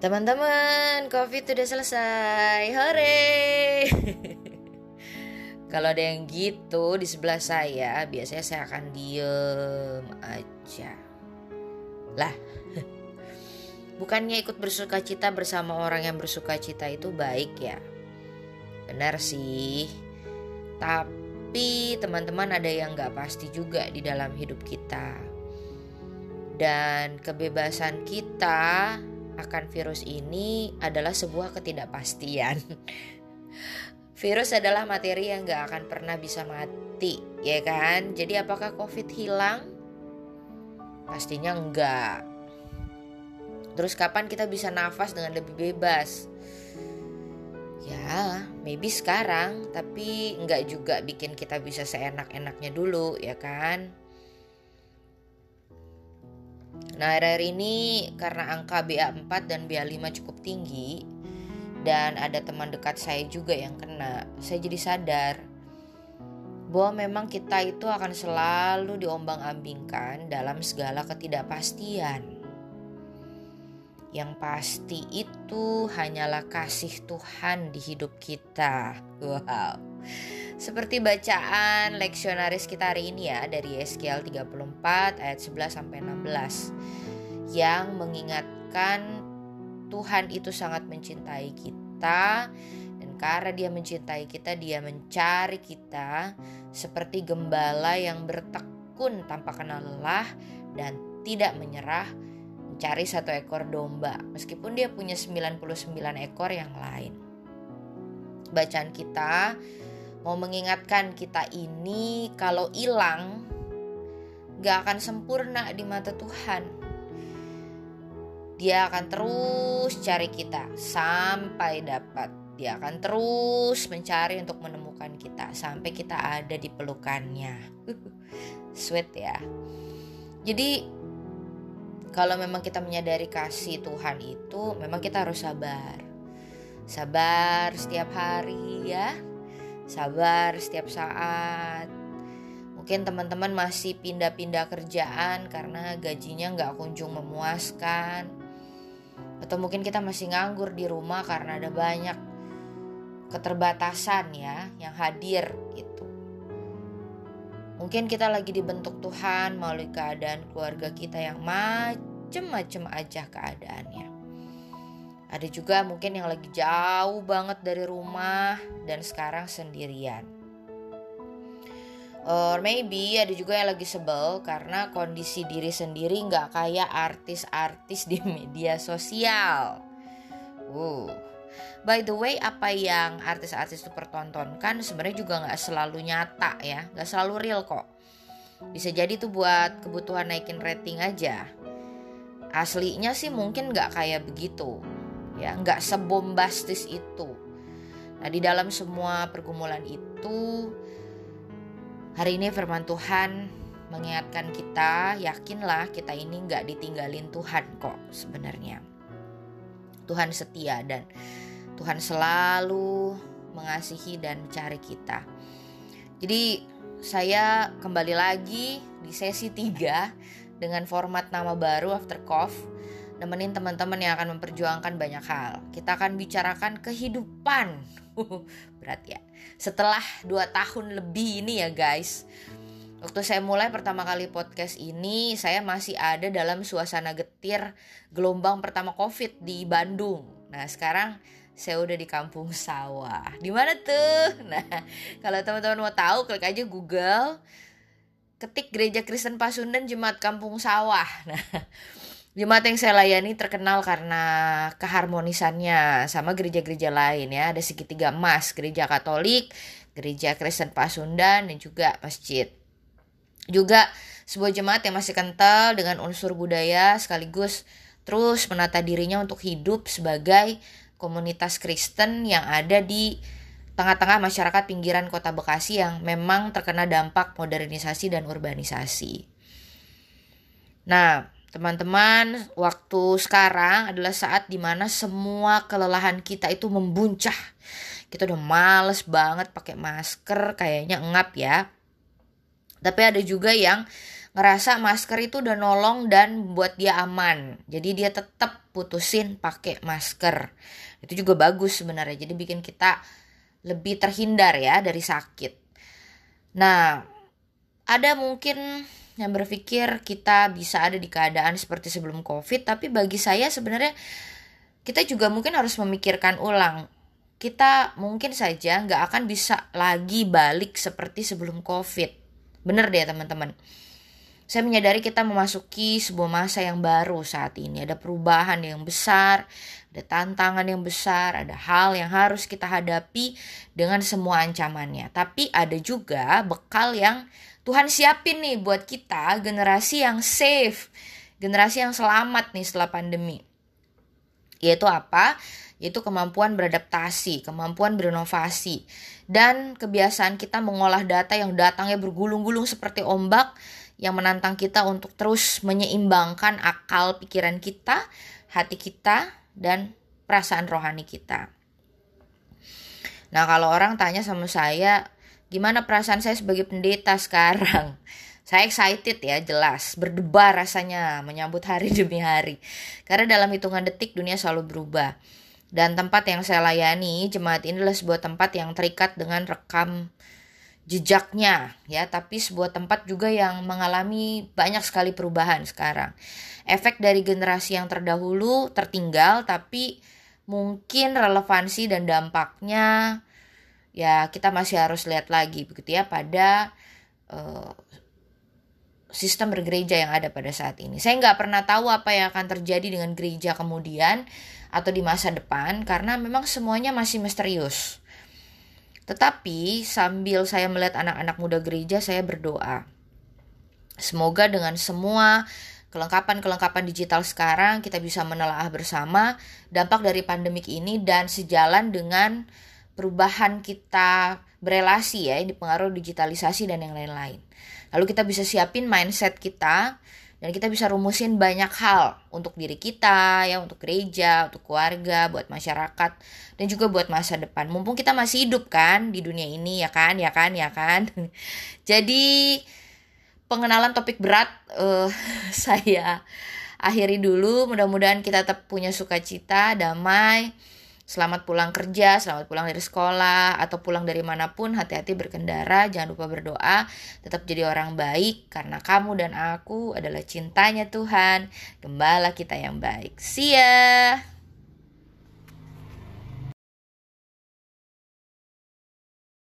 Teman-teman, COVID udah selesai. Hore! Kalau ada yang gitu di sebelah saya, biasanya saya akan diem aja. Lah, bukannya ikut bersuka cita bersama orang yang bersuka cita itu baik ya? Benar sih. Tapi teman-teman ada yang gak pasti juga di dalam hidup kita. Dan kebebasan kita akan virus ini adalah sebuah ketidakpastian. virus adalah materi yang gak akan pernah bisa mati, ya kan? Jadi apakah COVID hilang? Pastinya enggak. Terus kapan kita bisa nafas dengan lebih bebas? Ya, maybe sekarang, tapi enggak juga bikin kita bisa seenak-enaknya dulu, ya kan? Nah, akhir-akhir ini karena angka BA4 dan BA5 cukup tinggi dan ada teman dekat saya juga yang kena, saya jadi sadar bahwa memang kita itu akan selalu diombang-ambingkan dalam segala ketidakpastian. Yang pasti itu hanyalah kasih Tuhan di hidup kita. Wow. Seperti bacaan leksionaris kita hari ini ya dari SKL 34 ayat 11 sampai 16 yang mengingatkan Tuhan itu sangat mencintai kita dan karena dia mencintai kita dia mencari kita seperti gembala yang bertekun tanpa kenal lelah dan tidak menyerah mencari satu ekor domba meskipun dia punya 99 ekor yang lain. Bacaan kita mau mengingatkan kita ini kalau hilang gak akan sempurna di mata Tuhan. Dia akan terus cari kita sampai dapat. Dia akan terus mencari untuk menemukan kita sampai kita ada di pelukannya. Sweet ya. Jadi kalau memang kita menyadari kasih Tuhan itu, memang kita harus sabar. Sabar setiap hari ya sabar setiap saat. Mungkin teman-teman masih pindah-pindah kerjaan karena gajinya nggak kunjung memuaskan. Atau mungkin kita masih nganggur di rumah karena ada banyak keterbatasan ya yang hadir gitu. Mungkin kita lagi dibentuk Tuhan melalui keadaan keluarga kita yang macem-macem aja keadaannya. Ada juga mungkin yang lagi jauh banget dari rumah dan sekarang sendirian. Or maybe ada juga yang lagi sebel karena kondisi diri sendiri nggak kayak artis-artis di media sosial. Uh. By the way, apa yang artis-artis itu pertontonkan sebenarnya juga nggak selalu nyata ya, nggak selalu real kok. Bisa jadi tuh buat kebutuhan naikin rating aja. Aslinya sih mungkin nggak kayak begitu ya nggak sebombastis itu. Nah di dalam semua pergumulan itu hari ini firman Tuhan mengingatkan kita yakinlah kita ini nggak ditinggalin Tuhan kok sebenarnya. Tuhan setia dan Tuhan selalu mengasihi dan mencari kita. Jadi saya kembali lagi di sesi 3 dengan format nama baru After Cough nemenin teman-teman yang akan memperjuangkan banyak hal. Kita akan bicarakan kehidupan. Berat ya. Setelah 2 tahun lebih ini ya guys. Waktu saya mulai pertama kali podcast ini, saya masih ada dalam suasana getir gelombang pertama COVID di Bandung. Nah, sekarang saya udah di kampung sawah. Di mana tuh? Nah, kalau teman-teman mau tahu, klik aja Google, ketik Gereja Kristen Pasundan Jemaat Kampung Sawah. Nah, Jemaat yang saya layani terkenal karena keharmonisannya sama gereja-gereja lain ya. Ada segitiga emas, gereja Katolik, gereja Kristen Pasundan, dan juga masjid. Juga sebuah jemaat yang masih kental dengan unsur budaya sekaligus terus menata dirinya untuk hidup sebagai komunitas Kristen yang ada di tengah-tengah masyarakat pinggiran kota Bekasi yang memang terkena dampak modernisasi dan urbanisasi. Nah, Teman-teman, waktu sekarang adalah saat di mana semua kelelahan kita itu membuncah. Kita udah males banget pakai masker, kayaknya ngap ya. Tapi ada juga yang ngerasa masker itu udah nolong dan buat dia aman. Jadi dia tetap putusin pakai masker. Itu juga bagus sebenarnya. Jadi bikin kita lebih terhindar ya dari sakit. Nah, ada mungkin yang berpikir kita bisa ada di keadaan seperti sebelum Covid, tapi bagi saya sebenarnya kita juga mungkin harus memikirkan ulang. Kita mungkin saja nggak akan bisa lagi balik seperti sebelum Covid. Bener deh teman-teman. Saya menyadari kita memasuki sebuah masa yang baru saat ini. Ada perubahan yang besar, ada tantangan yang besar, ada hal yang harus kita hadapi dengan semua ancamannya. Tapi ada juga bekal yang Tuhan siapin nih buat kita generasi yang safe, generasi yang selamat nih setelah pandemi. Yaitu apa? Yaitu kemampuan beradaptasi, kemampuan berinovasi, dan kebiasaan kita mengolah data yang datangnya bergulung-gulung seperti ombak yang menantang kita untuk terus menyeimbangkan akal pikiran kita, hati kita, dan perasaan rohani kita. Nah, kalau orang tanya sama saya, gimana perasaan saya sebagai pendeta sekarang? Saya excited ya, jelas. Berdebar rasanya menyambut hari demi hari. Karena dalam hitungan detik dunia selalu berubah. Dan tempat yang saya layani, jemaat ini adalah sebuah tempat yang terikat dengan rekam jejaknya ya tapi sebuah tempat juga yang mengalami banyak sekali perubahan sekarang efek dari generasi yang terdahulu tertinggal tapi mungkin relevansi dan dampaknya ya kita masih harus lihat lagi begitu ya pada uh, sistem bergereja yang ada pada saat ini. Saya nggak pernah tahu apa yang akan terjadi dengan gereja kemudian atau di masa depan karena memang semuanya masih misterius. Tetapi sambil saya melihat anak-anak muda gereja, saya berdoa. Semoga dengan semua kelengkapan-kelengkapan digital sekarang kita bisa menelaah bersama dampak dari pandemik ini dan sejalan dengan perubahan kita berelasi ya, dipengaruhi digitalisasi dan yang lain-lain. Lalu kita bisa siapin mindset kita dan kita bisa rumusin banyak hal untuk diri kita ya untuk gereja untuk keluarga buat masyarakat dan juga buat masa depan. Mumpung kita masih hidup kan di dunia ini ya kan ya kan ya kan. Jadi pengenalan topik berat uh, saya akhiri dulu. Mudah-mudahan kita tetap punya sukacita damai Selamat pulang kerja, selamat pulang dari sekolah, atau pulang dari mana pun, hati-hati berkendara, jangan lupa berdoa, tetap jadi orang baik, karena kamu dan aku adalah cintanya Tuhan, gembala kita yang baik. See ya!